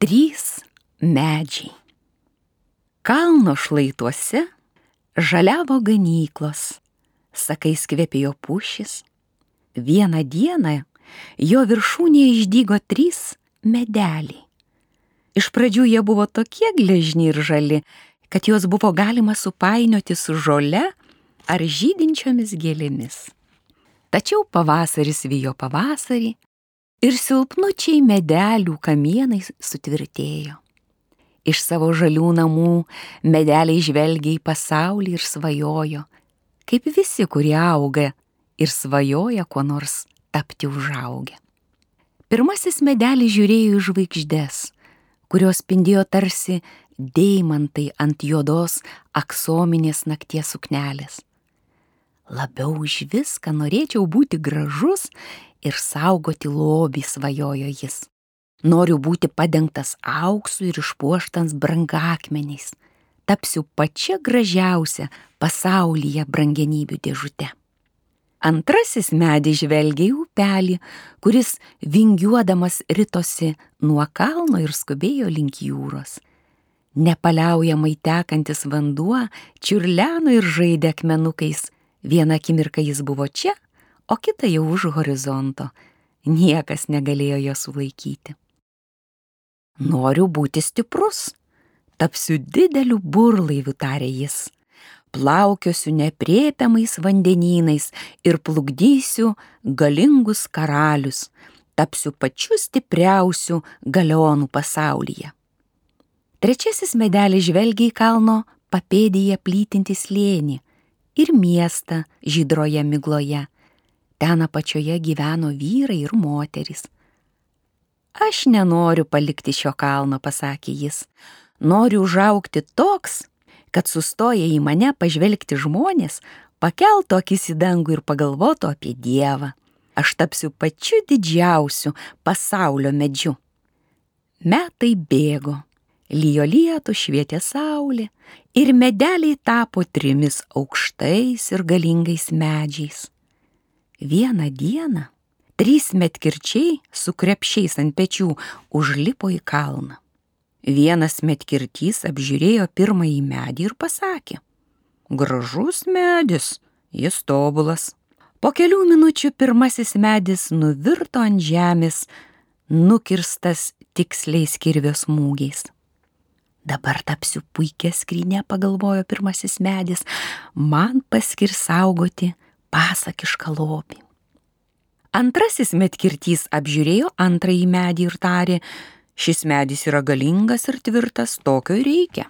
Trys medžiai. Kalno šlaituose žaliavo ganyklos, sakais kvepėjo pušis. Vieną dieną jo viršūnėje išdygo trys medeliai. Iš pradžių jie buvo tokie gležni ir žali, kad juos buvo galima supainioti su žole ar žydinčiomis gėlėmis. Tačiau pavasaris vyjo pavasarį ir silpnučiai medelių kamienai sutvirtėjo. Iš savo žalių namų medeliai žvelgia į pasaulį ir svajojo, kaip visi, kurie auga ir svajoja kuo nors tapti užaugę. Pirmasis medelis žiūrėjo į žvaigždės, kurios spindėjo tarsi deimantai ant juodos aksominės nakties suknelės. Labiau už viską norėčiau būti gražus ir saugoti lobį, svajojo jis. Noriu būti padengtas auksu ir išpuoštans brangakmeniais. Tapsiu pačia gražiausia pasaulyje brangenybių dėžute. Antrasis medis žvelgia į upelį, kuris vingiuodamas ritosi nuo kalno ir skubėjo link jūros. Nepaliaujamai tekantis vanduo čiurleno ir žaidė akmenukais. Vieną akimirką jis buvo čia, o kita jau už horizonto. Niekas negalėjo jo sulaikyti. Noriu būti stiprus, tapsiu dideliu burlaiviu, tarė jis. Plaukiosiu nepriepiamais vandenynais ir plukdysiu galingus karalius, tapsiu pačiu stipriausiu galionų pasaulyje. Trečiasis medelis žvelgia į kalno papėdėje plytinti slėnį ir miestą žydroje migloje Ten apačioje gyveno vyrai ir moterys. Aš nenoriu palikti šio kalno, pasakė jis. Noriu užaukti toks, kad sustoję į mane pažvelgti žmonės, pakeltų akis į dangų ir pagalvotų apie Dievą. Aš tapsiu pačiu didžiausiu pasaulio medžiu. Metai bėgo, lyjo lietų švietė saulė ir medeliai tapo trimis aukštais ir galingais medžiais. Vieną dieną trys metkirčiai su krepšiais ant pečių užlipo į kalną. Vienas metkirtys apžiūrėjo pirmąjį medį ir pasakė, gražus medis, jis tobulas. Po kelių minučių pirmasis medis nuvirto ant žemės, nukirstas tiksliais kirvio smūgiais. Dabar tapsiu puikia skrynė, pagalvojo pirmasis medis, man paskir saugoti pasakišką lobį. Antrasis metkirtys apžiūrėjo antrąjį medį ir tarė, šis medis yra galingas ir tvirtas, tokio reikia.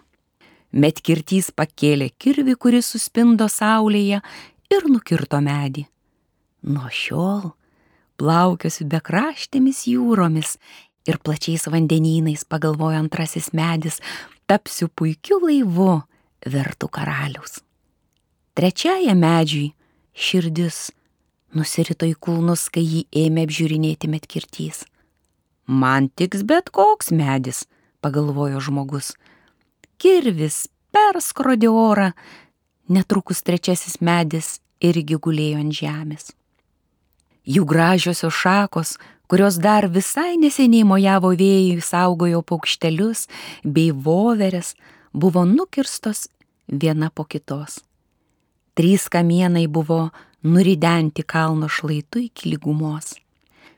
Metkirtys pakėlė kirvi, kuris suspindo saulėje ir nukirto medį. Nuo šiol plaukiosiu bekraštėmis jūromis ir plačiais vandenynais, pagalvojo antrasis medis, tapsiu puikiu laivu, vertų karalius. Trečiajam medžiui širdis nusirito į kulnus, kai jį ėmė apžiūrinėti metkirtys. Man tiks bet koks medis, pagalvojo žmogus. Kirvis perskrodė orą, netrukus trečiasis medis irgi gulėjo ant žemės. Jų gražiosios šakos, kurios dar visai neseniai mojavo vėjui, saugojo paukštelius bei voveres, buvo nukirstos viena po kitos. Trys kamienai buvo nuridenti kalno šlaitu iki lygumos.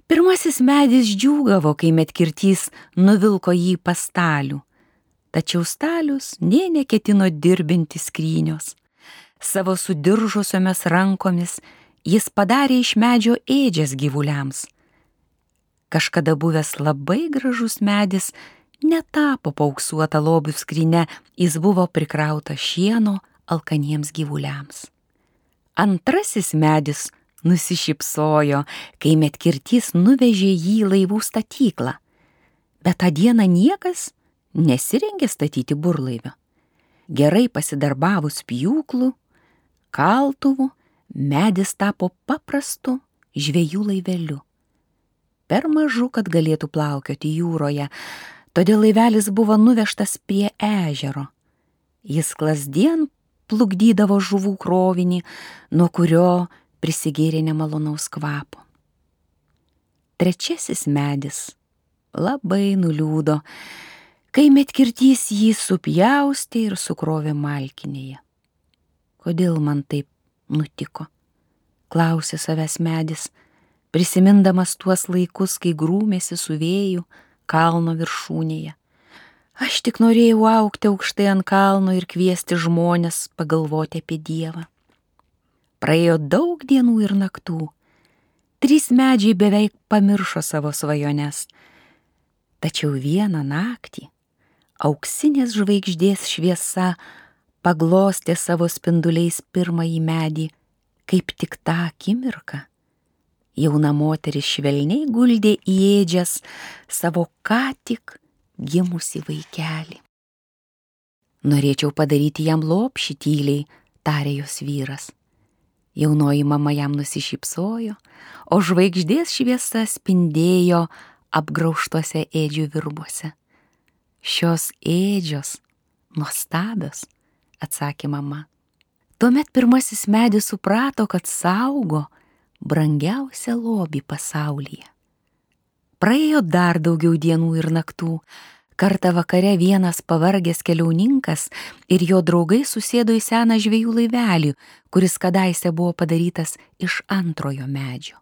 Pirmasis medis džiūgavo, kai metkirtys nuvilko jį pastalių, tačiau stalius nė neketino dirbinti skrynios. Savo sudiržusiomis rankomis jis padarė iš medžio ėdžias gyvuliams. Kažkada buvęs labai gražus medis netapo pauksuota lobių skrinė, jis buvo prikrauta šieno, alkaniems gyvuliams. Antrasis medis nusišypsojo, kai metkirtys nuvežė jį laivų statyklą. Bet tą dieną niekas nesirengė statyti burlaivio. Gerai pasidarbavus pjūklų, kaltuvų, medis tapo paprastu žvėjų laiveliu. Per mažu, kad galėtų plaukioti jūroje, todėl laivelis buvo nuvežtas prie ežero. Jis klasdien plukdydavo žuvų krovinį, nuo kurio prisigėrė nemalonaus kvapo. Trečiasis medis labai nuliūdo, kai metkirtys jį supjaustė ir sukrovė malkinėje. Kodėl man taip nutiko? Klausė savęs medis, prisimindamas tuos laikus, kai grūmėsi su vėju kalno viršūnėje. Aš tik norėjau aukti aukštai ant kalno ir kviesti žmonės pagalvoti apie Dievą. Praėjo daug dienų ir naktų. Trys medžiai beveik pamiršo savo svajones. Tačiau vieną naktį auksinės žvaigždės šviesa paglostė savo spinduliais pirmąjį medį, kaip tik tą akimirką. Jauna moteris švelniai guldė į ėdžias savo ką tik gimusi vaikelį. Norėčiau padaryti jam lopšį tyliai, tarė jos vyras. Jaunoji mama jam nusišypsojo, o žvaigždės šviesa spindėjo apgrauštuose ėdžių virbuose. Šios ėdžios nuostabios, atsakė mama. Tuomet pirmasis medis suprato, kad saugo brangiausią lobį pasaulyje. Praėjo dar daugiau dienų ir naktų. Kartą vakare vienas pavargęs keliauninkas ir jo draugai susėdo į seną žvėjų laivelį, kuris kadaise buvo padarytas iš antrojo medžio.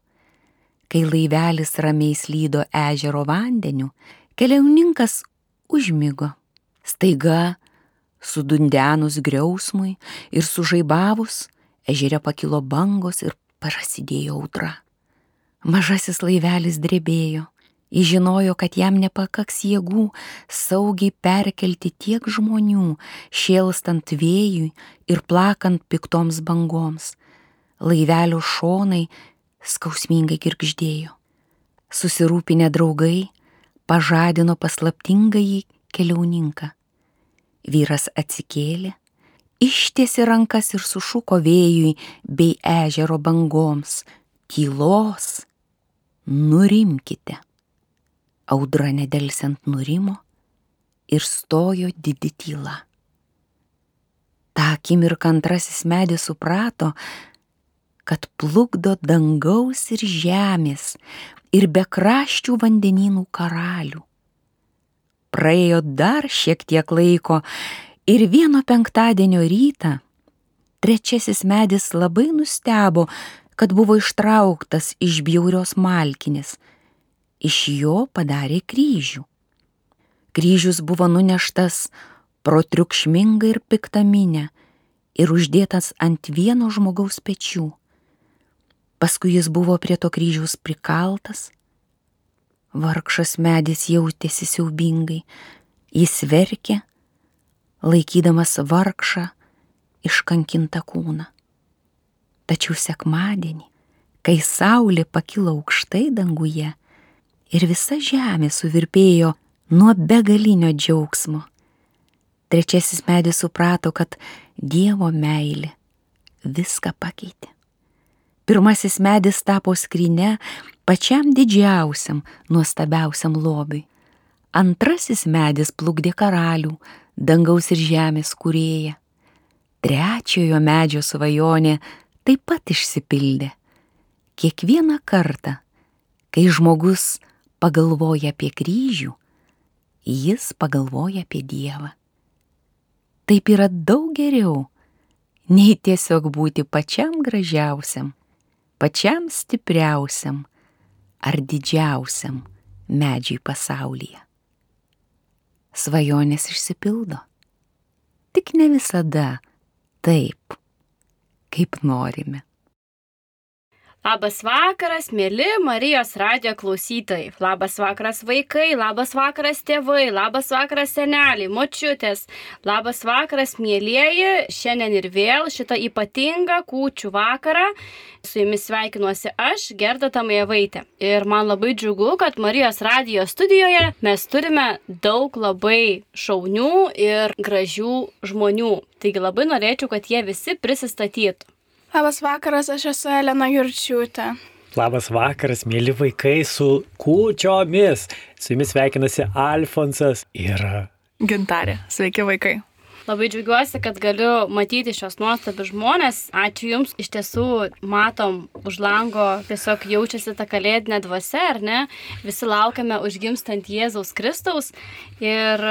Kai laivelis ramiai slydo ežero vandeniu, keliauninkas užmygo. Staiga, sudundenus griausmui ir sužaibavus, ežere pakilo bangos ir prasidėjo audra. Mažasis laivelis drebėjo, Jis žinojo, kad jam nepakaks jėgų saugiai perkelti tiek žmonių, šėlstant vėjui ir plakant piktoms bangoms. Laivelio šonai skausmingai girgždėjo. Susirūpinę draugai pažadino paslaptingąjį keliauninką. Vyras atsikėlė, ištiesi rankas ir sušuko vėjui bei ežero bangoms - tylos, nurimkite audra nedelsiant nurimo ir stojo didi tyla. Ta akimirką antrasis medis suprato, kad plukdo dangaus ir žemės ir bekraščių vandenynų karalių. Praėjo dar šiek tiek laiko ir vieno penktadienio rytą trečiasis medis labai nustebo, kad buvo ištrauktas iš bjaurios malkinės iš jo padarė kryžių. Kryžius buvo nuneštas pro triukšmingą ir piktaminę ir uždėtas ant vieno žmogaus pečių. Paskui jis buvo prie to kryžiaus prikaltas. Vargšas medis jautėsi siaubingai, jis verkė, laikydamas vargšą iškankintą kūną. Tačiau sekmadienį, kai saulė pakilo aukštai danguje, ir visa žemė suvirpėjo nuo begalinio džiaugsmo. Trečiasis medis suprato, kad Dievo meilė viską pakeitė. Pirmasis medis tapo skrinė pačiam didžiausiam, nuostabiausiam lobiui. Antrasis medis plukdė karalių, dangaus ir žemės kurėją. Trečiojo medžio svajonė taip pat išsipildė. Kiekvieną kartą, kai žmogus pagalvoja apie kryžių, jis pagalvoja apie Dievą. Taip yra daug geriau, nei tiesiog būti pačiam gražiausiam, pačiam stipriausiam ar didžiausiam medžiui pasaulyje. Svajonės išsipildo, tik ne visada taip, kaip norime. Labas vakaras, mėly Marijos radio klausytojai. Labas vakaras vaikai, labas vakaras tėvai, labas vakaras seneliai, močiutės. Labas vakaras, mėlyjeji. Šiandien ir vėl šitą ypatingą kūčių vakarą su jumis sveikinuosi aš, Gerda Tamėvaitė. Ir man labai džiugu, kad Marijos radio studijoje mes turime daug labai šaunių ir gražių žmonių. Taigi labai norėčiau, kad jie visi prisistatytų. Labas vakaras, aš esu Elena Jurčiūtė. Labas vakaras, mėly vaikai su kūčiomis. Su jumis sveikinasi Alfonsas ir Gintarė. Sveiki vaikai. Labai džiaugiuosi, kad galiu matyti šios nuostabius žmonės. Ačiū Jums. Iš tiesų, matom, už lango tiesiog jaučiasi ta kalėdinė dvasia, ar ne? Visi laukiame užgimstant Jėzaus Kristaus. Ir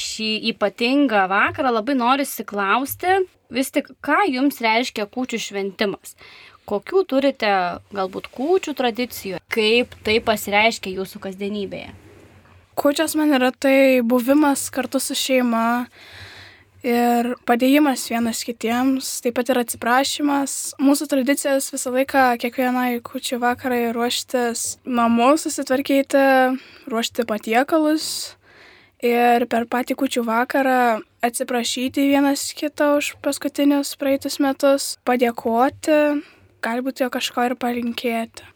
šį ypatingą vakarą labai norisi klausti, vis tik, ką Jums reiškia kūčių šventimas? Kokių turite galbūt kūčių tradicijų? Kaip tai pasireiškia jūsų kasdienybėje? Kūčios man yra tai buvimas kartu su šeima ir padėjimas vienas kitiems, taip pat ir atsiprašymas. Mūsų tradicijas visą laiką kiekvienai kūčių vakarai ruoštis namus, susitvarkyti, ruošti patiekalus ir per patį kučių vakarą atsiprašyti vienas kitą už paskutinius praeitus metus, padėkoti, galbūt jo kažko ir palinkėti.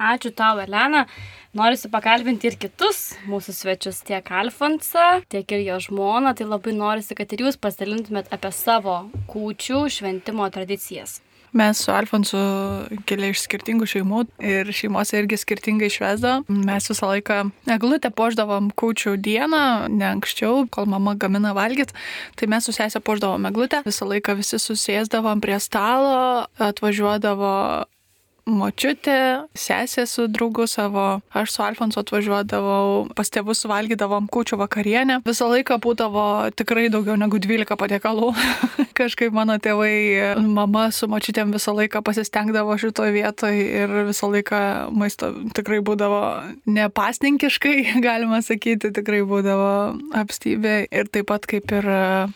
Ačiū tau, Elena. Norisi pakalbinti ir kitus mūsų svečius, tiek Alfonsą, tiek ir jo žmoną. Tai labai norisi, kad ir jūs pasidalintumėt apie savo kūčių šventimo tradicijas. Mes su Alfonsu kilę iš skirtingų šeimų ir šeimose irgi skirtingai švesdavom. Mes visą laiką eglutę poždavom kūčių dieną, ne anksčiau, kol mama gamina valgyti. Tai mes su sesė poždavom eglutę, visą laiką visi susėsdavom prie stalo, atvažiuodavo močiutė, sesė su draugu savo, aš su Alfonso atvažiuodavau, pas tėvus suvalgydavom kūčių vakarienę. Visą laiką būdavo tikrai daugiau negu 12 patiekalų. Kažkaip mano tėvai, mama su močiutėm visą laiką pasistengdavo šitoje vietoje ir visą laiką maisto tikrai būdavo nepasninkiškai, galima sakyti, tikrai būdavo apstybė. Ir taip pat kaip ir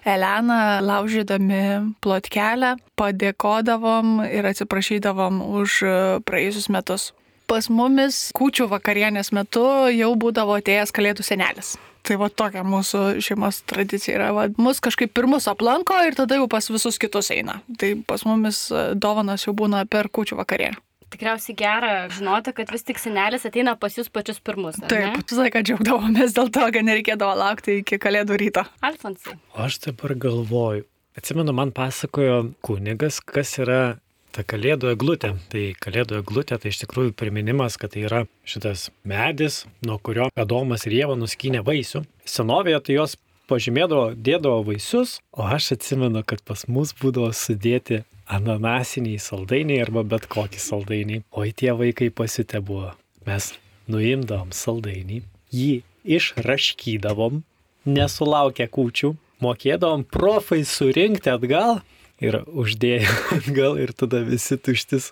Elena, laužydami plotkelę, padėkodavom ir atsiprašydavom už praėjusius metus. Pas mumis kūčių vakarienės metu jau būdavo atėjęs kalėdų senelis. Tai va tokia mūsų šeimos tradicija yra. Va, mus kažkaip pirmus aplanko ir tada jau pas visus kitus eina. Tai pas mumis dovanas jau būna per kūčių vakarienę. Tikriausiai gera žinoti, kad vis tik senelis ateina pas jūs pačius pirmus. Taip, visą laiką džiaugdavomės dėl to, kad nereikėdavo laukti iki kalėdų ryto. Alfonsai. Aš dabar galvoju. Atsimenu, man pasakojo kunigas, kas yra ta kalėdų eglutė. Tai kalėdų eglutė tai iš tikrųjų priminimas, kad tai yra šitas medis, nuo kurio Adomas ir Jėva nuskynė vaisių. Senovėje tai jos pažymėdavo, dėdavo vaisius, o aš atsimenu, kad pas mus būdavo sudėti ananasiniai saldainiai arba bet kokį saldainį. O tie vaikai pasitė buvo. Mes nuimdavom saldainį, jį išraškydavom, nesulaukę kūčių, mokėdavom profai surinkti atgal ir uždėjo atgal ir tada visi tuštis.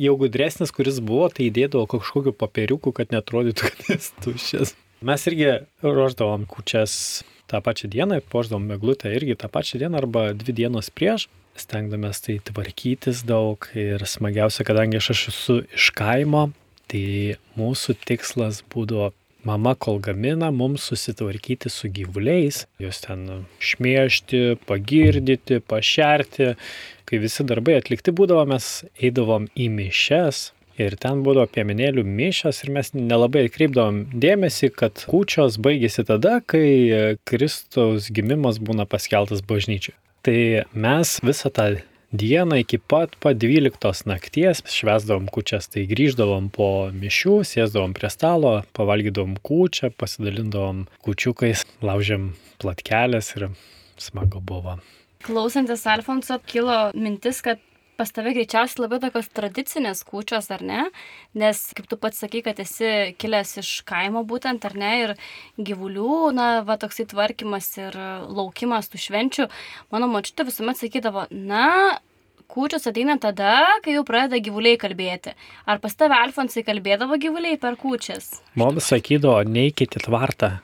Jau gudresnis, kuris buvo, tai įdėdavo kažkokiu papiriuku, kad netrodytų, kad jis tuščias. Mes irgi ruoždavom kučias tą pačią dieną, poždavom meglutę irgi tą pačią dieną arba dvi dienos prieš, stengdamės tai tvarkytis daug ir smagiausia, kadangi aš esu iš kaimo, tai mūsų tikslas būdavo mama, kol gamina, mums susitvarkyti su gyvuliais, juos ten šmiešti, pagirdyti, pašerti. Kai visi darbai atlikti būdavo, mes eidavom į mišes. Ir ten būdavo piemenėlių mišas ir mes nelabai atkreipdavom dėmesį, kad kūčios baigėsi tada, kai Kristaus gimimas būna paskeltas bažnyčiai. Tai mes visą tą dieną iki pat pat 12 nakties švesdavom kučias, tai grįždavom po mišių, sėsdavom prie stalo, pavalgydavom kučią, pasidalindavom kučiukais, laužėm platkelės ir smagu buvo. Klausantis Alfonso kilo mintis, kad pas tave greičiausiai labai tokios tradicinės kūčios, ar ne? Nes, kaip tu pats sakai, kad esi kilęs iš kaimo būtent, ar ne? Ir gyvulių, na, va, toksai tvarkymas ir laukimas tų švenčių. Mano močiutė visuomet sakydavo, na, kūčios ateina tada, kai jau pradeda gyvuliai kalbėti. Ar pas tave Alfonsai kalbėdavo gyvuliai per kūčias? Mums sakydavo, neikit į tvartą,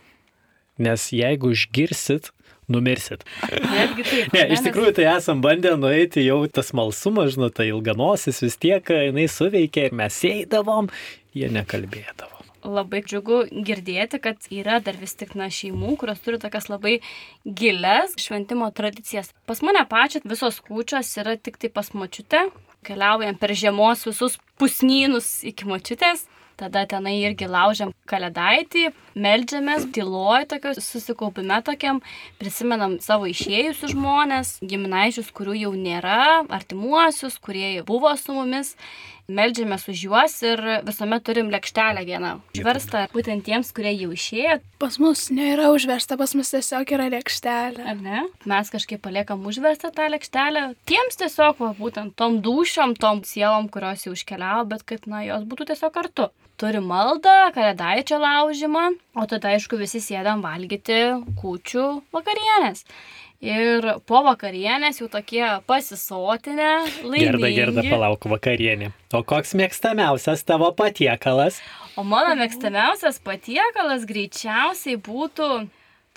nes jeigu išgirsit, numirsit. Netgi taip. Ne, iš tikrųjų tai esam bandę nueiti jau tas malsumas, žinot, tai ilganosis vis tiek jinai suveikė ir mes eidavom, jie nekalbėdavo. Labai džiugu girdėti, kad yra dar vis tik na šeimų, kurios turi tokias labai giles šventimo tradicijas. Pas mane pačią visos kūčios yra tik tai pas močiutę. Keliaujam per žiemos visus pusnynus iki močiutės. Tada tenai irgi laužiam kalėdaitį, melžiamės, tyloj tokio susikaupime tokiam, prisimenam savo išėjusius žmonės, giminaičius, kurių jau nėra, artimuosius, kurie buvo su mumis. Meldžiamės už juos ir visuomet turim lėkštelę vieną užverstą, būtent tiems, kurie jau išėjo, Pas mus nėra užversta, pas mus tiesiog yra lėkštelė. ar ne? Mes kažkaip paliekam užverstą tą lėkštelę. Tiems tiesiog, va, būtent tom dušiom, tom sielom, kurios jau iškeliavo, bet kad, na, jos būtų tiesiog kartu. Turi maldą, kalėdaičio laužimą, o tada, aišku, visi sėdam valgyti kūčių vakarienės. Ir po vakarienės jau tokie pasisotinę, laimingi. Gerda, gerda, palauk vakarienė. O koks mėgstamiausias tavo patiekalas? O mano mėgstamiausias patiekalas greičiausiai būtų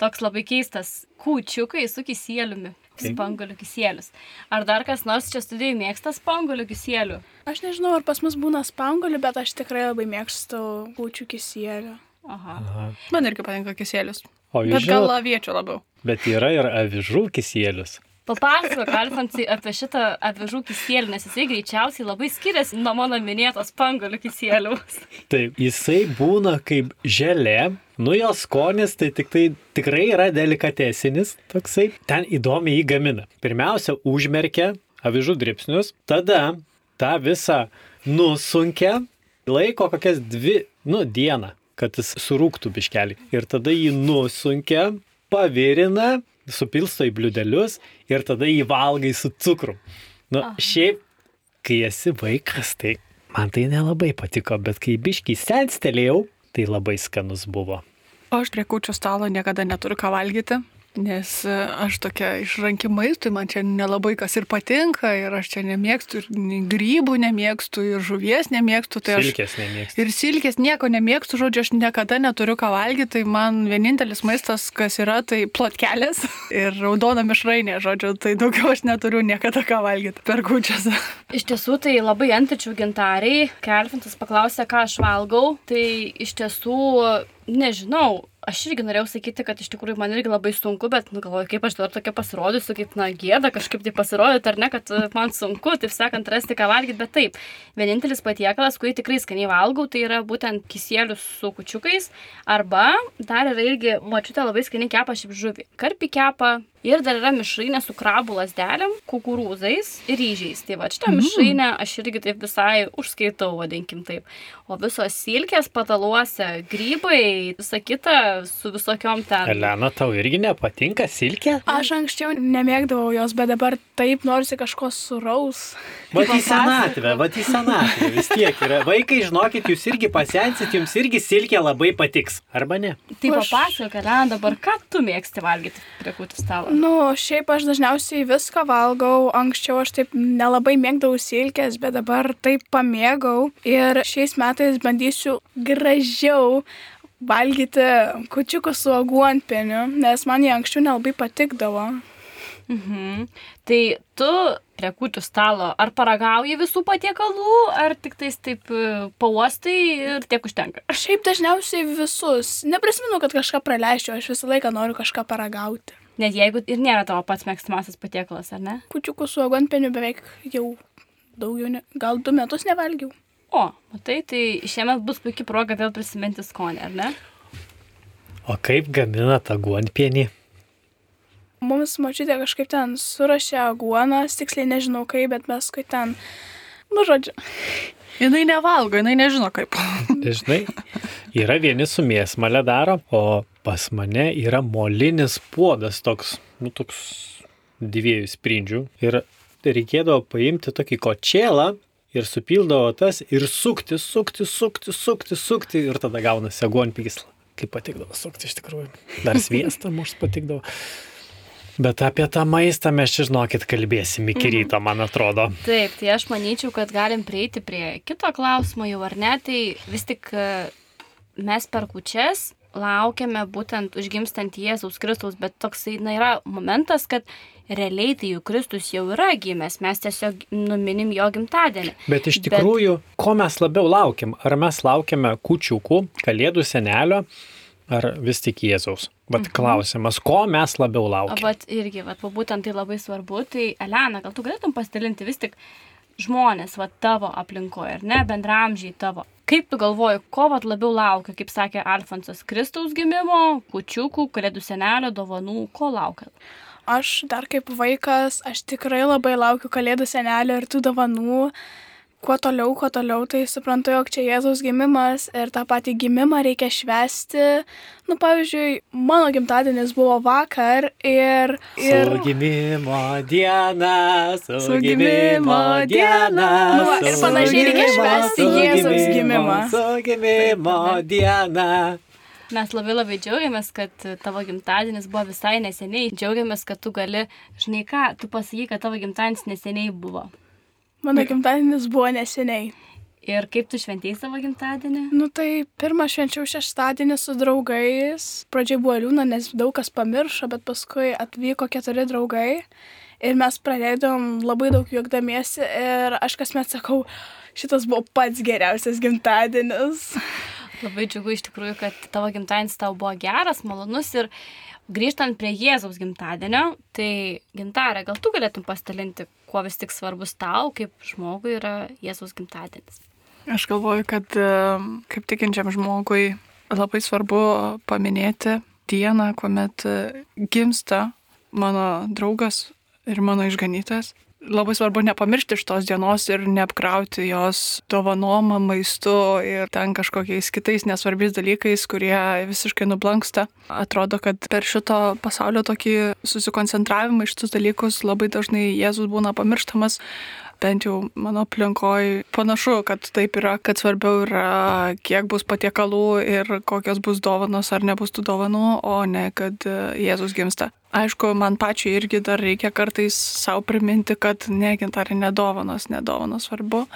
toks labai keistas kūčiukai su kisėliumi. Taip. Spangolių kisėlius. Ar dar kas nors čia studijai mėgsta spangolių kisėlių? Aš nežinau, ar pas mus būna spangolių, bet aš tikrai labai mėgstu kūčių kisėlių. Aha. Aha. Man irgi patinka kisėlis. O jūs Bet gal žinot, aviečių labiau. bet yra ir avižų kisėlius. Papasakok, Alfonsai, apie šitą avižų kisėlį, nes jisai greičiausiai labai skiriasi nuo mano minėtos spangolių kisėliaus. Taip, jisai būna kaip želė, nu jo skonis tai tik tai tikrai yra delikatesinis toksai. Ten įdomiai jį gamina. Pirmiausia, užmerkia avižų dripsnius, tada tą visą nusunkia, laiko kokias dvi, nu, dieną, kad jis surūktų biškelį. Ir tada jį nusunkia, pavirina, supilsto į bliudelius ir tada jį valgai su cukru. Nu, šiaip, kai esi vaikas, tai man tai nelabai patiko, bet kai biškiai senstelėjau, tai labai skanus buvo. O aš prie kūčių stalo niekada neturiu ką valgyti, nes e, aš tokia išranki maistui, man čia nelabai kas ir patinka, ir aš čia nemėgstu, ir grybų nemėgstu, ir žuvies nemėgstu, tai aš... Silkės nemėgstu. Ir silkės nieko nemėgstu, žodžiu, aš niekada neturiu ką valgyti, tai man vienintelis maistas, kas yra, tai plotkelės ir raudona mišrainė, žodžiu, tai daugiau aš neturiu niekada ką valgyti per kūčias. Iš tiesų, tai labai antičių gintariai. Kelfintas paklausė, ką aš valgau. Tai iš tiesų, nežinau. Aš irgi norėjau sakyti, kad iš tikrųjų man irgi labai sunku, bet, nu, galvoju, kaip aš dabar tokia pasirodysiu, kaip, na, gėda kažkaip tai pasirodyti, ar ne, kad e, man sunku, taip sakant, rasti ką valgyti, bet taip. Vienintelis patiekalas, kurį tikrai skaniai valgau, tai yra būtent kisėlius su kučiukais, arba dar yra irgi, mačiute, labai skaniai kepa šiaip žuvį. Karpi kepa, Ir dar yra mišrainė su krabų lasdelėm, kukurūzais ir ryžiais. Tai va, šitą mišrainę aš irgi taip visai užskaitau, vadinkim taip. O visos silkės pataluose, grybai, visa kita su visokiom ten. Elena, tau irgi nepatinka silkė? Aš anksčiau nemėgdavau jos, bet dabar taip norisi kažko suraus. Vat į senatvę, vat į senatvę vis tiek yra. Vaikai, žinokit, jūs irgi pasensit, jums irgi silkė labai patiks. Arba ne? Tai Aš- papasakok, Elena, dabar ką tu mėgsti valgyti prie kūtų stalo? Nu, šiaip aš dažniausiai viską valgau. Anksčiau aš taip nelabai mėgdavau silkės, bet dabar taip pamėgau. Ir šiais metais bandysiu gražiau valgyti kučiukus su aguonpieniu, nes man jie anksčiau nelabai patikdavo. Mhm. Tai tu prie kūtų stalo ar paragauji visų patiekalų, ar tik tais taip e, pauostai ir tiek užtenka? Šiaip dažniausiai visus. Neprisimenu, kad kažką praleisčiau, aš visą laiką noriu kažką paragauti. Net jeigu ir nėra tavo pats mėgstamasis patiekalas, ar ne? Kučiukus su aguonpieniu beveik jau daugiau, ne, gal du metus nevalgiau. O, matai, tai šiemet bus puikia proga vėl prisiminti skonį, ar ne? O kaip gamina tą guonpienį? Mums mačiutė kažkaip ten surašė aguonas, tiksliai nežinau kaip, bet mes kai ten, nu žodžiu, Jinai nevalgo, jinai nežino kaip. Žinai, yra vieni su mėsmalė daro, o pas mane yra molinis puodas toks, nu toks dviejų sprindžių. Ir reikėdavo paimti tokį kočėlą ir supildavo tas ir sukti, sukti, sukti, sukti, sukti ir tada gaunasi aguonpigis. Kaip patikdavo sukti iš tikrųjų. Dar sviestą mums patikdavo. Bet apie tą maistą mes čia, žinokit, kalbėsim iki ryto, man atrodo. Taip, tai aš manyčiau, kad galim prieiti prie kito klausimo jau ar ne, tai vis tik e, mes per kučias laukiame būtent užgimstant Jėzaus Kristaus, bet toksai, na, yra momentas, kad realiai tai jau Kristus jau yra gimęs, mes tiesiog numinim jo gimtadienį. Bet iš tikrųjų, Bet... ko mes labiau laukiam? Ar mes laukiame kučiukų, kalėdų senelio, ar vis tik Jėzaus? Vat mhm. klausimas, ko mes labiau O laukiam? vat irgi, vat va būtent tai labai svarbu, tai Elena, gal tu galėtum pasidalinti vis tik žmonės, va tavo aplinkoje, ar ne, bendramžiai tavo. Kaip tu galvoji, ko vat labiau laukia, kaip sakė Alfonsas, Kristaus gimimo, kučiukų, kalėdų senelio, dovanų, ko laukia? aš dar kaip vaikas, aš tikrai labai laukiu kalėdų senelio ir tų dovanų. Kuo toliau, kuo toliau, tai suprantu, jog čia Jėzaus gimimas ir tą patį gimimą reikia švesti. Nu, pavyzdžiui, mano gimtadienis buvo vakar ir... ir... Su gimimo diena, su, su gimimo diena. Nu, va, ir panašiai reikia švesti Jėzaus gimimą. Su gimimo diena. Mes labai labai džiaugiamės, kad tavo gimtadienis buvo visai neseniai. Džiaugiamės, kad tu gali, žinai ką, tu pasaky, kad tavo gimtadienis neseniai buvo. Mano gimtadienis buvo neseniai. Ir kaip tu šventėjai savo gimtadienį? Nu tai pirmą švenčiau šeštadienį su draugais. Pradžiai buvo liūna, nes daug kas pamiršo, bet paskui atvyko keturi draugai. Ir mes praleidom labai daug juokdamiesi ir aš kasmet sakau, šitas buvo pats geriausias gimtadienis. Labai džiugu iš tikrųjų, kad tavo gimtadienis tau buvo geras, malonus ir grįžtant prie Jėzaus gimtadienio, tai gintarė, gal tu galėtum pasidalinti, kuo vis tik svarbus tau, kaip žmogui yra Jėzaus gimtadienis? Aš galvoju, kad e, kaip tikinčiam žmogui labai svarbu paminėti dieną, kuomet e, gimsta mano draugas ir mano išganytas labai svarbu nepamiršti šitos dienos ir neapkrauti jos dovanom, maistu ir ten kažkokiais kitais nesvarbiais dalykais, kurie visiškai nublanksta. Atrodo, kad per šito pasaulio tokį susikoncentravimą iš tus dalykus labai dažnai Jėzus būna pamirštamas bent jau mano aplinkoj panašu, kad taip yra, kad svarbiau yra, kiek bus patiekalų ir kokios bus dovanos ar nebus tų dovanų, o ne kad e, Jėzus gimsta. Aišku, man pačiai irgi dar reikia kartais savo priminti, kad negintarė nedovanos, nedovanos svarbu,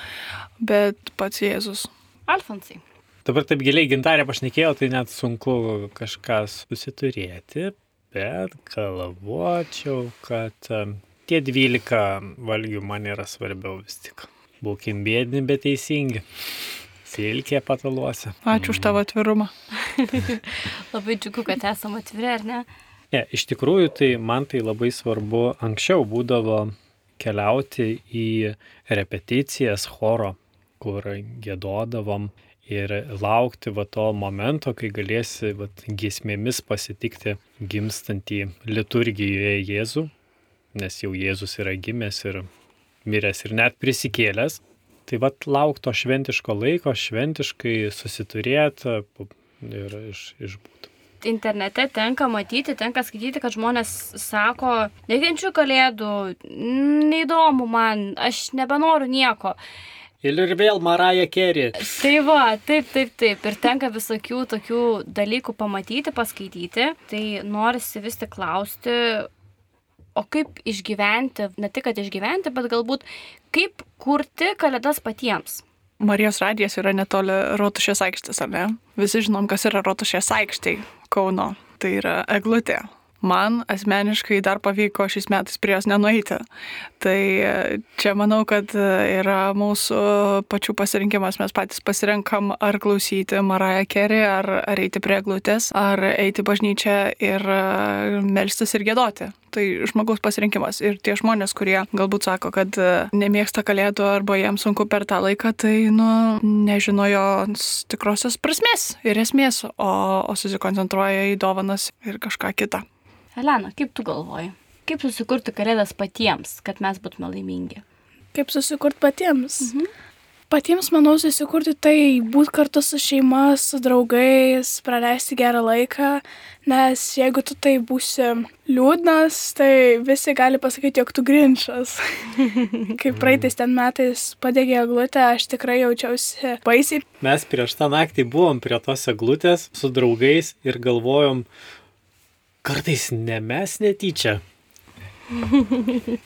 bet pats Jėzus. Alfonsai. Dabar taip giliai gintarė pašnekėjo, tai net sunku kažką susiturėti, bet galvočiau, kad tie 12 valgių man yra svarbiau vis tik. Būkim bėdini, bet teisingi. Silkė pataluose. Ačiū už tavo atvirumą. labai džiugu, kad esame atviri, ar ne? Ne, iš tikrųjų, tai man tai labai svarbu. Anksčiau būdavo keliauti į repeticijas choro, kur gėdodavom ir laukti va to momento, kai galėsi va, giesmėmis pasitikti gimstantį liturgijoje Jėzų, nes jau Jėzus yra gimęs ir miręs ir net prisikėlęs. Tai vad laukto šventiško laiko, šventiškai susiturėti ir iš, išbūti. Internete tenka matyti, tenka skaityti, kad žmonės sako, nekenčiu kalėdų, neįdomu man, aš nebenoriu nieko. Ir vėl Maraja Kerry. Tai va, taip, taip, taip. Ir tenka visokių tokių dalykų pamatyti, paskaityti. Tai norisi vis tik klausti, o kaip išgyventi, ne tik kad išgyventi, bet galbūt kaip kurti kalėdas patiems. Marijos radijas yra netoli Rotušės aikštės, ar ne? Visi žinom, kas yra Rotušės aikštė Kauno. Tai yra eglutė, man asmeniškai dar pavyko šiais metais prie jos nenueiti. Tai e, čia manau, kad e, yra mūsų pačių pasirinkimas. Mes patys pasirenkam ar klausyti Marają Kerį, ar, ar eiti prie glutės, ar eiti bažnyčią ir e, melstis ir gėdoti. Tai žmogaus pasirinkimas. Ir tie žmonės, kurie galbūt sako, kad nemėgsta kalėdų arba jiems sunku per tą laiką, tai nu, nežino jo tikrosios prasmės ir esmės, o, o susikoncentruoja į dovanas ir kažką kitą. Elena, kaip tu galvoji? Kaip susikurti kalėdas patiems, kad mes būtume laimingi? Kaip susikurti patiems? Mhm. Patiems, manau, susikurti tai būti kartu su šeima, su draugais, praleisti gerą laiką, nes jeigu tu tai būsi liūdnas, tai visi gali pasakyti, jog tu grinčas. Kaip praeitais ten metais padegė eglutę, aš tikrai jaučiausi baisiai. Mes prieš tą naktį buvom prie tos eglutės su draugais ir galvojom, kartais ne mes netyčia.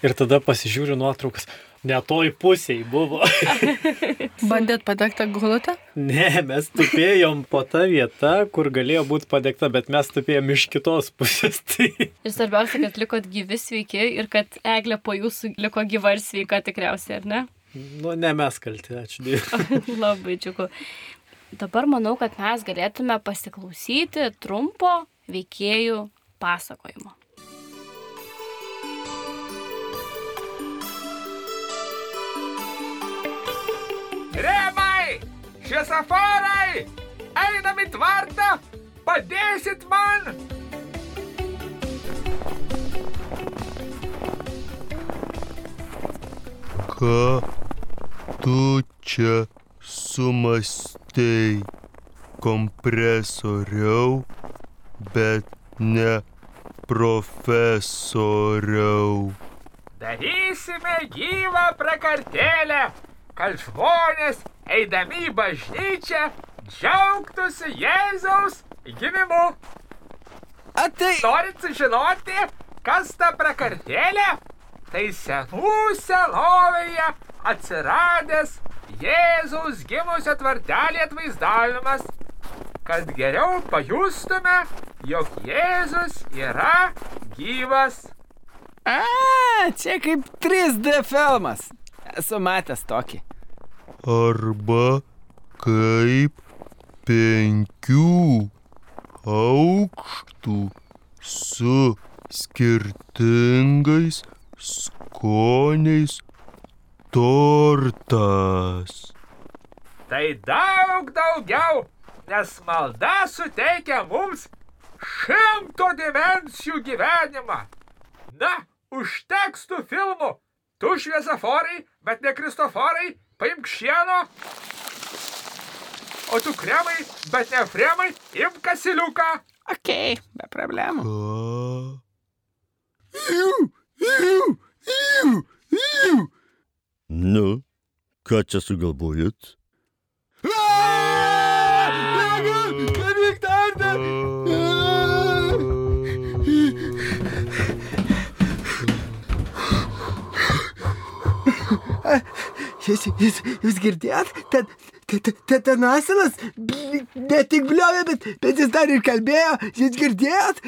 Ir tada pasižiūriu nuotraukas. Ne toj pusėje buvo. Bandėt padegti glutę? Ne, mes tupėjom po tą vietą, kur galėjo būti padegta, bet mes tupėjom iš kitos pusės. Tai... Ir svarbiausia, kad likot gyvi sveiki ir kad eglė po jūsų liko gyva ir sveika tikriausiai, ar ne? Nu, ne mes kalti, ačiū Dievui. Labai džiugu. Dabar manau, kad mes galėtume pasiklausyti trumpo veikėjų pasakojimo. Remai! Šviesaforai! Einam į tvartą! Padėsit man! Ką tu čia sumastei kompresoriau, bet ne profesoriau. Darysime gyvą prakartėlę, kad žmonės, eidami į bažnyčią, džiaugtųsi Jėzaus gimimu. A tai, Norit sužinoti, kas ta prakartėlė? Tai senų senovėje atsiradęs Jėzaus gimusio tvartelį atvaizdavimas, kad geriau pajustume, jog Jėzus yra gyvas. a, čia kaip 3D filmas. Esu matęs tokį. Arba kaip penkių aukštų su skirtingais skoniais tortas. Tai daug daugiau, nes malda suteikia mums šimto dimensijų gyvenimą. Na, užteks tų filmų. Tu šviesaforai, bet ne kristoforai, paimk šieno. O tu kremai, bet ne fremai, imk kasiliuką. Ok, be problemų. Nu, ką čia sugalvojot? Jūs, jūs, jūs girdėjot? Ten, ten, ten, asilas ne tik bliovė, bet, bet jis dar ir kalbėjo. Jūs girdėjot?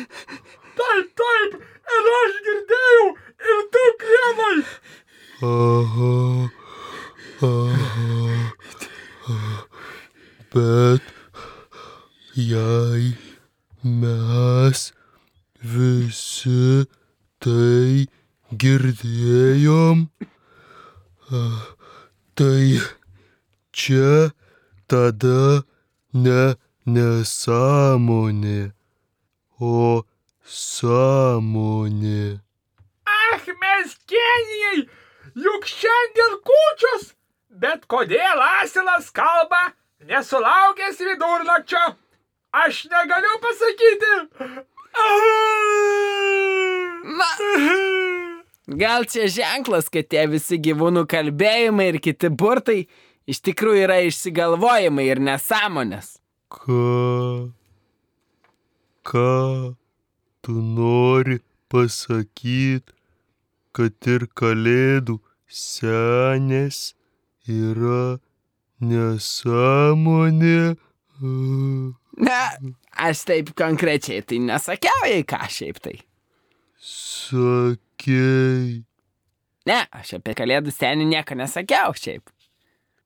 Taip, taip, ir aš girdėjau, ir tu kremai. Aha. Aha. Bet jei mes visi tai girdėjom, ah, tai čia tada ne nesąmonė, o sąmonė. Ach, mes genijai, juk šiandien kūčios. Bet kodėl asilas kalba nesulaukęs vidurnakčio? Aš negaliu pasakyti. Na, gal čia ženklas, kad tie visi gyvūnų kalbėjimai ir kiti burtai iš tikrųjų yra išsigalvojimai ir nesąmonės. Ką? Ką tu nori pasakyti, kad ir kalėdų senės yra nesąmonė? Ne, aš taip konkrečiai tai nesakiau, jei ką šiaip tai. Sakei, Ne, aš apie kalėdų senį nieko nesakiau šiaip.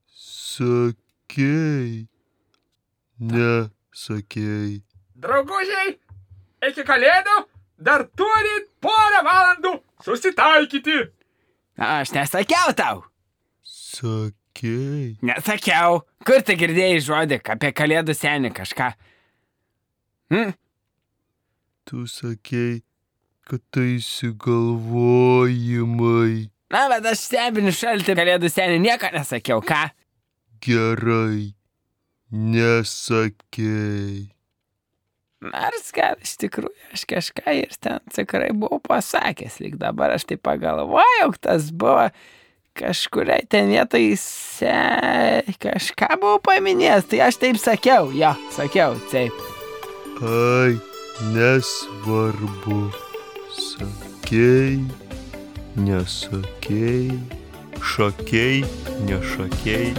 sakei, nesakei. Draugužiai, iki kalėdų dar turit porą valandų susitaikyti. Aš nesakiau tau. Sakei, Nesakiau. Kur tai girdėjai žodį apie kalėdų senį kažką? Hm? tu sakei, kad tai įsigalvojimai. Na, bet aš stebinu šaltį kalėdų senį nieko nesakiau, ką? Gerai, nesakei. Nors gal iš tikrųjų aš kažką ir ten tikrai buvau pasakęs, lyg dabar aš tai pagalvojau, tas buvo kažkuriai ten vietoj se... kažką buvau paminėjęs, tai aš taip sakiau, jo, sakiau, taip. Ai, nesvarbu. Sakei, nesakei, šakei, nešakei.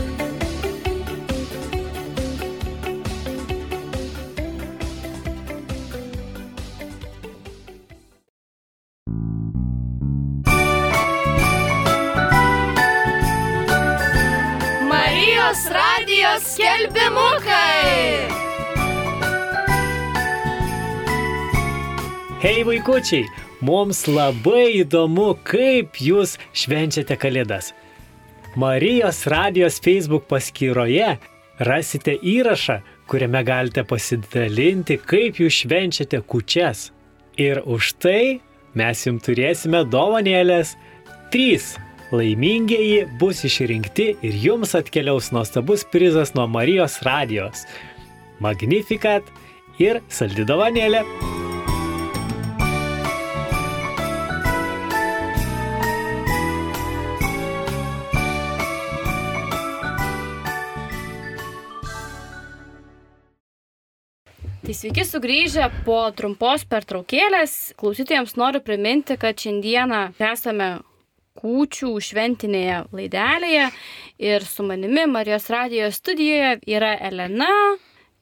Marijos radijos skelbimukai. Hei vaikučiai, mums labai įdomu, kaip jūs švenčiate Kalėdas. Marijos radijos Facebook paskyroje rasite įrašą, kuriame galite pasidalinti, kaip jūs švenčiate kučias. Ir už tai mes jums turėsime dovanėlės 3 laimingieji bus išrinkti ir jums atkeliaus nuostabus prizas nuo Marijos radijos. Magnificat ir saldi Tai sveiki sugrįžę po trumpos pertraukėlės. Klausytojams noriu priminti, kad šiandieną esame kūčių šventinėje laidelėje ir su manimi Marijos radijos studijoje yra Elena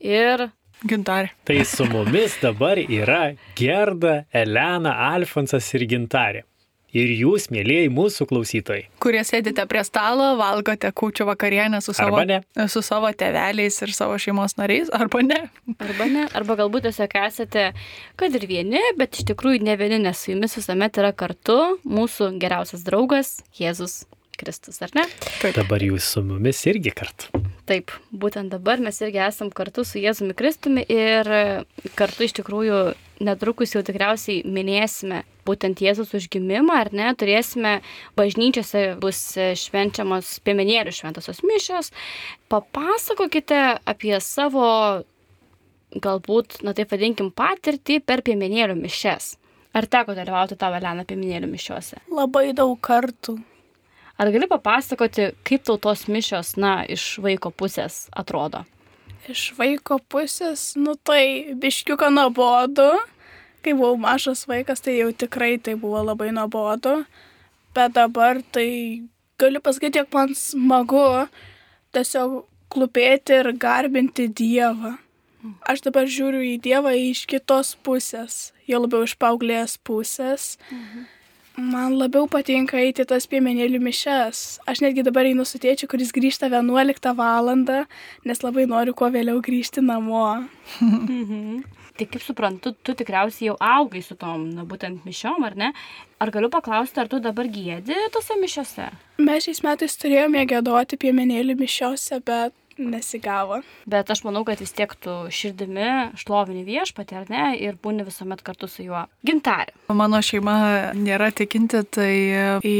ir Gintarė. Tai su mumis dabar yra Gerda, Elena, Alfonsas ir Gintarė. Ir jūs, mėlyjei mūsų klausytojai. Kurie sėdite prie stalo, valgote kūčių vakarienę su savo, su savo teveliais ir savo šeimos nariais, arba ne. arba ne, arba galbūt tiesiog esate, kad ir vieni, bet iš tikrųjų ne vieni, nes su jumis visuomet yra kartu mūsų geriausias draugas Jėzus Kristus, ar ne? Dabar jūs su mumis irgi kartu. Taip, būtent dabar mes irgi esam kartu su Jėzumi Kristumi ir kartu iš tikrųjų netrukus jau tikriausiai minėsime būtent Jėzus užgimimą, ar ne, turėsime bažnyčiose bus švenčiamos piemenėlių šventosios mišios. Papasakokite apie savo, galbūt, na taip vadinkim, patirtį per piemenėlių mišes. Ar teko dalyvauti tavo Elena piemenėlių mišiuose? Labai daug kartų. Ar gali papasakoti, kaip tau tos mišios, na, iš vaiko pusės atrodo? Iš vaiko pusės, nu tai biškiuką nuobodu. Kai buvau mažas vaikas, tai jau tikrai tai buvo labai nuobodu. Bet dabar tai galiu pasakyti, jog man smagu tiesiog klupėti ir garbinti Dievą. Aš dabar žiūriu į Dievą iš kitos pusės, jau labiau iš paauglės pusės. Mhm. Man labiau patinka eiti tas piemenėlių mišes. Aš netgi dabar einu su tėčiu, kuris grįžta 11 val. nes labai noriu kuo vėliau grįžti namo. Mhm. Tai kaip suprantu, tu tikriausiai jau augai su tom, na, būtent mišiom, ar ne? Ar galiu paklausti, ar tu dabar gėdi tose mišiose? Mes šiais metais turėjome gėdoti piemenėlių mišiose, bet nesigavo. Bet aš manau, kad vis tiek tu širdimi šlovini viešpatį, ar ne, ir būni visuomet kartu su juo. Gintarė. Mano šeima nėra tikinti, tai į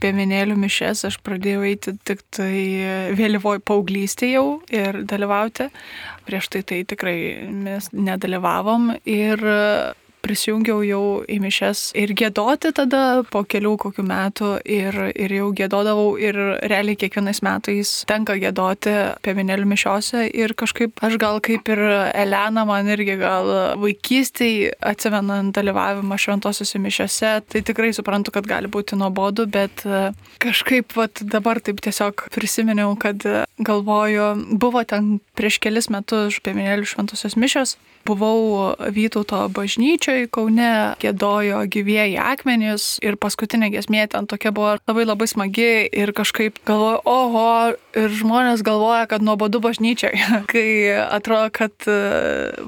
piemenėlių mišes aš pradėjau eiti tik tai vėlyvoj paauglystėje jau ir dalyvauti. Prieš tai tai tikrai mes nedalyvavom ir prisijungiau jau į mišes ir gėdoti tada po kelių kokių metų ir, ir jau gėdodavau ir realiai kiekvienais metais tenka gėdoti piemenėlių mišiose ir kažkaip aš gal kaip ir Elena man irgi gal vaikystėje atsimenant dalyvavimą šventosiuose mišiose, tai tikrai suprantu, kad gali būti nuobodu, bet kažkaip vat, dabar taip tiesiog prisiminiau, kad galvoju, buvo ten prieš kelis metus piemenėlių šventosios mišios buvau Vytauto bažnyčioje, Kaune gėdojo gyvieji akmenys ir paskutinė gesmė ten tokia buvo labai labai smagi ir kažkaip galvoju, oho, ir žmonės galvoja, kad nuobodu bažnyčiai, kai atrodo, kad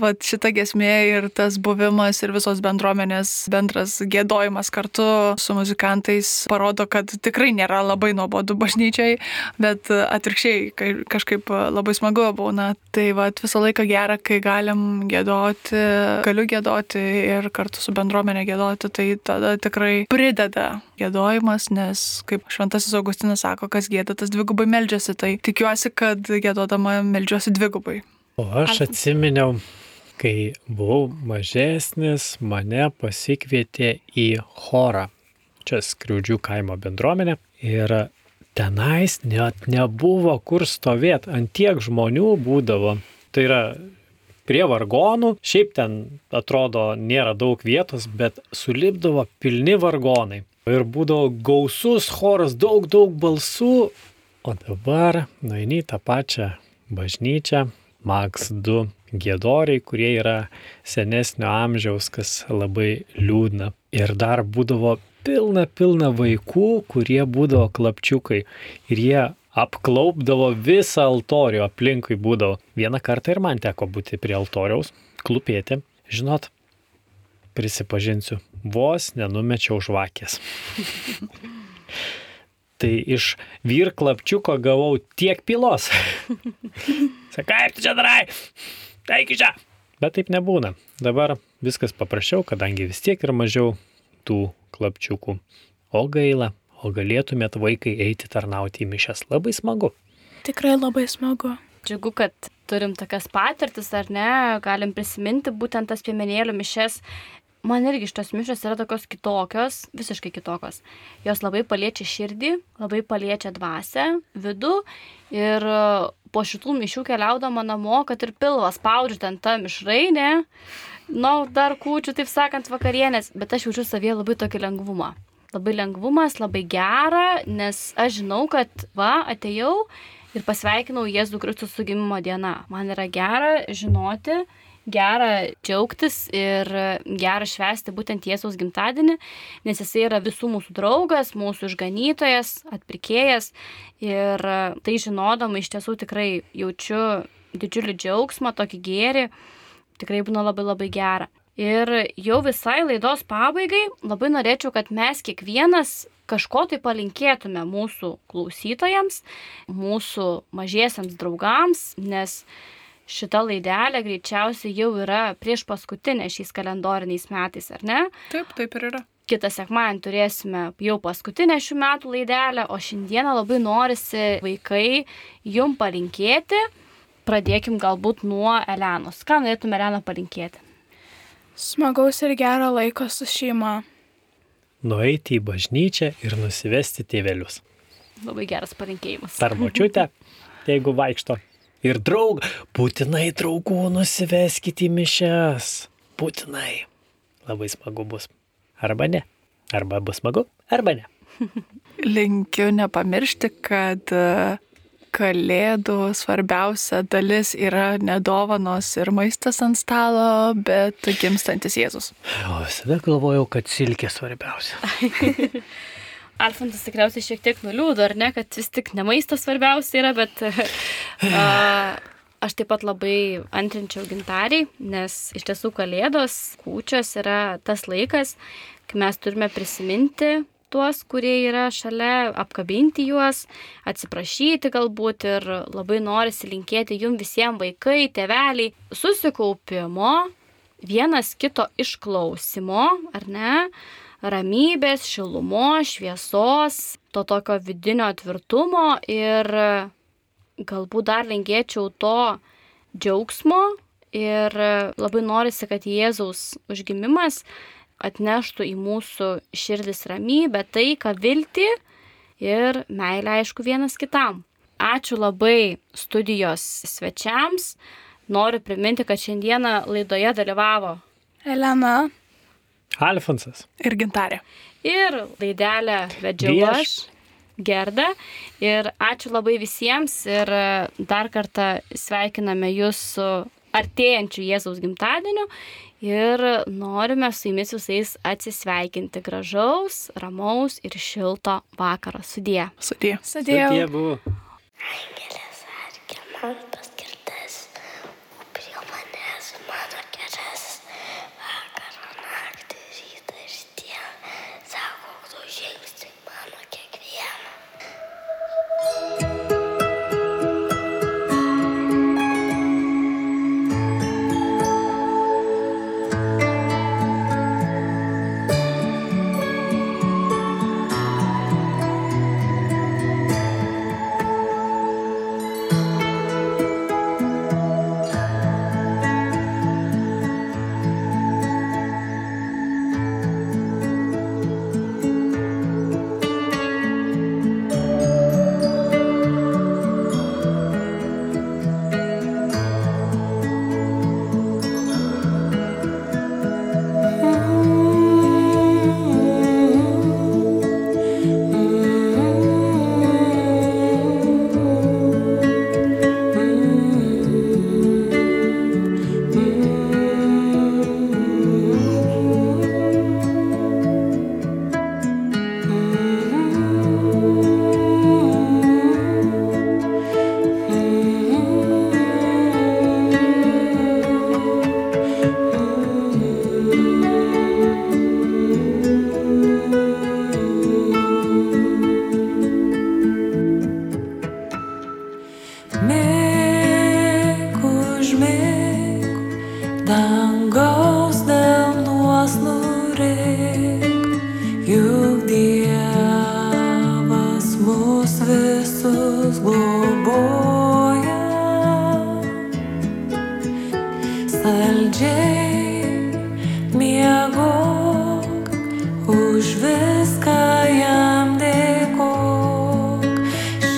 va, šita gesmė ir tas buvimas ir visos bendruomenės bendras gėdojimas kartu su muzikantais parodo, kad tikrai nėra labai nuobodu bažnyčiai, bet atvirkščiai kažkaip labai smagu būna. Tai va, visą laiką gera, kai galim gėdoti gėdoti, galiu gėdoti ir kartu su bendruomenė gėdoti, tai tada tikrai prideda gėdojimas, nes kaip Šventasis Augustinas sako, kas gėda, tas dvigubai meldžiasi, tai tikiuosi, kad gėdodama meldžiuosi dvigubai. O aš atsiminiau, kai buvau mažesnis, mane pasikvietė į chorą. Čia skriūdžių kaimo bendruomenė. Ir tenais net nebuvo kur stovėti, ant tiek žmonių būdavo. Tai yra prie vargonų, šiaip ten atrodo nėra daug vietos, bet sulipdavo pilni vargonai. Ir būdavo gausus choras, daug, daug balsų. O dabar nueini tą pačią bažnyčią, Max 2 gėdoriai, kurie yra senesnio amžiaus, kas labai liūdna. Ir dar būdavo pilna, pilna vaikų, kurie būdavo klapčiukai. Ir jie apklaupdavo visą altorių, aplinkui būdavo. Vieną kartą ir man teko būti prie altoriaus, klupėti. Žinot, prisipažinsiu, vos nenumečiau žvakės. tai iš virklapčiuko gavau tiek pilos. Sakai, tu čia darai? Eik čia. Bet taip nebūna. Dabar viskas paprasčiau, kadangi vis tiek yra mažiau tų klapčiukų. O gaila, o galėtumėt vaikai eiti tarnauti į mišes. Labai smagu. Tikrai labai smagu. Džiugu, kad turim tokias patirtis, ar ne, galim prisiminti būtent tas piemenėlių mišes. Man irgi šitos mišos yra tokios kitokios, visiškai kitokios. Jos labai paliečia širdį, labai paliečia dvasę, vidų ir e, po šitų mišių keliaudama namo, kad ir pilvas spaudžiu ten tą mišrainę, nu, dar kūčių, taip sakant, vakarienės, bet aš jaučiu savyje labai tokį lengvumą. Labai lengvumas, labai gera, nes aš žinau, kad va, atėjau ir pasveikinau Jėzų Kristų su gimimo diena. Man yra gera žinoti, gera džiaugtis ir gera švęsti būtent Jėzaus gimtadienį, nes jisai yra visų mūsų draugas, mūsų išganytojas, atpirkėjas ir tai žinodama iš tiesų tikrai jaučiu didžiulį džiaugsmą, tokį gėrį, tikrai būna labai labai gera. Ir jau visai laidos pabaigai labai norėčiau, kad mes kiekvienas kažko tai palinkėtume mūsų klausytojams, mūsų mažiesiams draugams, nes šita laidelė greičiausiai jau yra prieš paskutinę šiais kalendoriniais metais, ar ne? Taip, taip ir yra. Kitą sekmadienį turėsime jau paskutinę šių metų laidelę, o šiandieną labai norisi vaikai jum palinkėti. Pradėkim galbūt nuo Elenos. Ką norėtume Eleną palinkėti? Smagaus ir gero laiko su šeima. Nueiti į bažnyčią ir nusivesti tėvelius. Labai geras palinkėjimas. Ar močiutę, jeigu vaikšto. Ir draug, būtinai draugų nusiveskite į mišes. Būtinai. Labai smagu bus. Arba ne. Arba bus smagu, arba ne. Linkiu nepamiršti, kad kalėdų svarbiausia dalis yra nedovanos ir maistas ant stalo, bet gimstantis Jėzus. O visada galvojau, kad silkė svarbiausia. Alfontas tikriausiai šiek tiek nuliūdo, ar ne, kad vis tik ne maistas svarbiausia yra, bet a, aš taip pat labai antrinčiau gintariai, nes iš tiesų kalėdos, kūčios yra tas laikas, kai mes turime prisiminti tuos, kurie yra šalia, apkabinti juos, atsiprašyti galbūt ir labai norisi linkėti jum visiems vaikai, teveliai, susikaupimo, vienas kito išklausimo, ar ne, ramybės, šilumo, šviesos, to tokio vidinio tvirtumo ir galbūt dar linkėčiau to džiaugsmo ir labai norisi, kad Jėzaus užgimimas atneštų į mūsų širdis ramybę, taiką, viltį ir meilę, aišku, vienas kitam. Ačiū labai studijos svečiams. Noriu priminti, kad šiandieną laidoje dalyvavo Elena. Alfonsas. Ir gintarė. Ir laidelę vedžiau aš, Gerda. Ir ačiū labai visiems ir dar kartą sveikiname jūs su artėjančiu Jėzaus gimtadieniu ir norime su jumis visais atsisveikinti gražaus, ramaus ir šilto vakaro. Sudie. Sudie. Sudėjau. Jie buvo. Angelas arkė man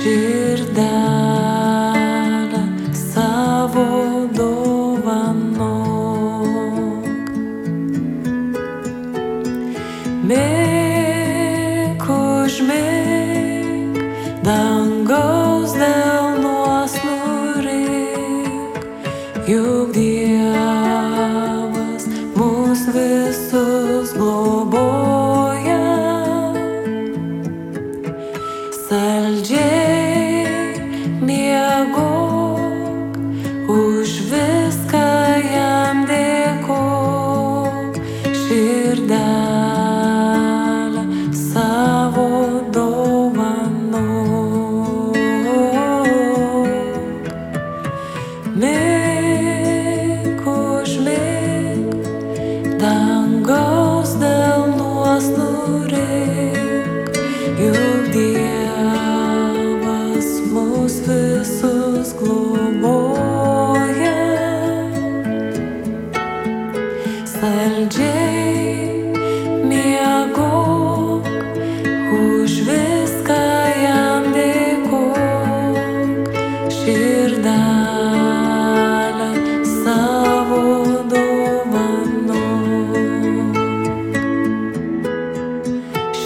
She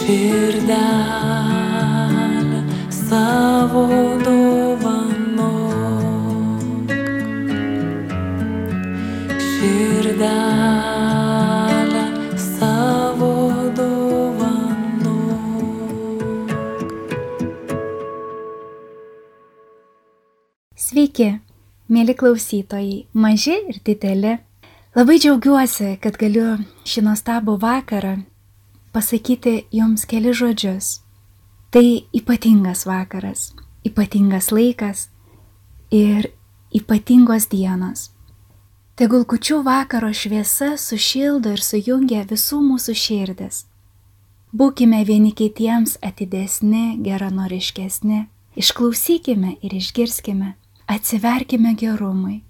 Širdelę savo dovanok. Širdelę savo dovanok. Sveiki, mėly klausytojai, maži ir dideli. Labai džiaugiuosi, kad galiu šį nuostabų vakarą pasakyti jums keli žodžius. Tai ypatingas vakaras, ypatingas laikas ir ypatingos dienos. Tegul kučių vakaro šviesa sušildo ir sujungia visų mūsų širdis. Būkime vieni kitiems atidesni, geranoriškesni, išklausykime ir išgirskime, atsiverkime gerumui.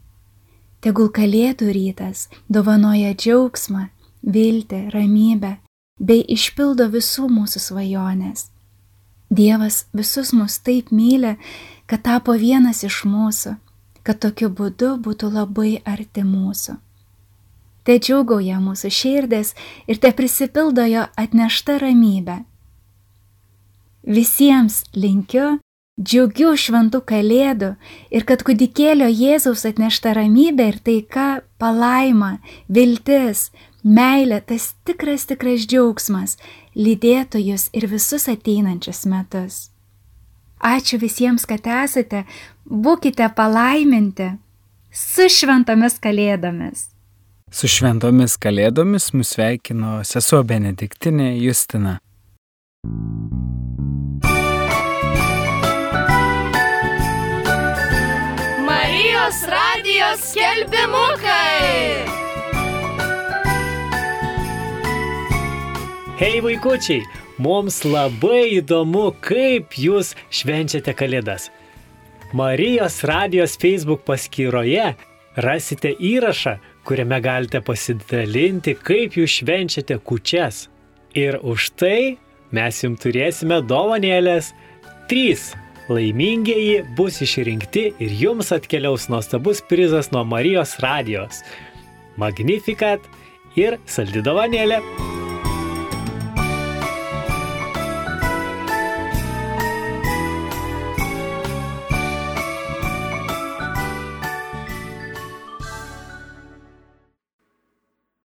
Tegul kalėdų rytas dovanoja džiaugsmą, viltį, ramybę bei išpildo visų mūsų svajonės. Dievas visus mus taip myli, kad tapo vienas iš mūsų, kad tokiu būdu būtų labai arti mūsų. Te džiugauja mūsų širdės ir te prisipildo jo atnešta ramybė. Visiems linkiu džiugių šventų kalėdų ir kad kudikėlio Jėzaus atnešta ramybė ir taika, palaima, viltis, meilė, tas tikras tikras džiaugsmas lydėtų jūs ir visus ateinančius metus. Ačiū visiems, kad esate, būkite palaiminti su šventomis kalėdomis. Su šventomis kalėdomis mus sveikino sesuo Benediktinė Justina. Marijos radijos skelbimukai. Hei vaikučiai, mums labai įdomu, kaip jūs švenčiate Kalėdas. Marijos radijos Facebook paskyroje rasite įrašą, kuriame galite pasidalinti, kaip jūs švenčiate kučias. Ir už tai mes jums turėsime dovanėlės. Trys laimingieji bus išrinkti ir jums atkeliaus nuostabus prizas nuo Marijos radijos. Magnificat ir saldi dovanėlė.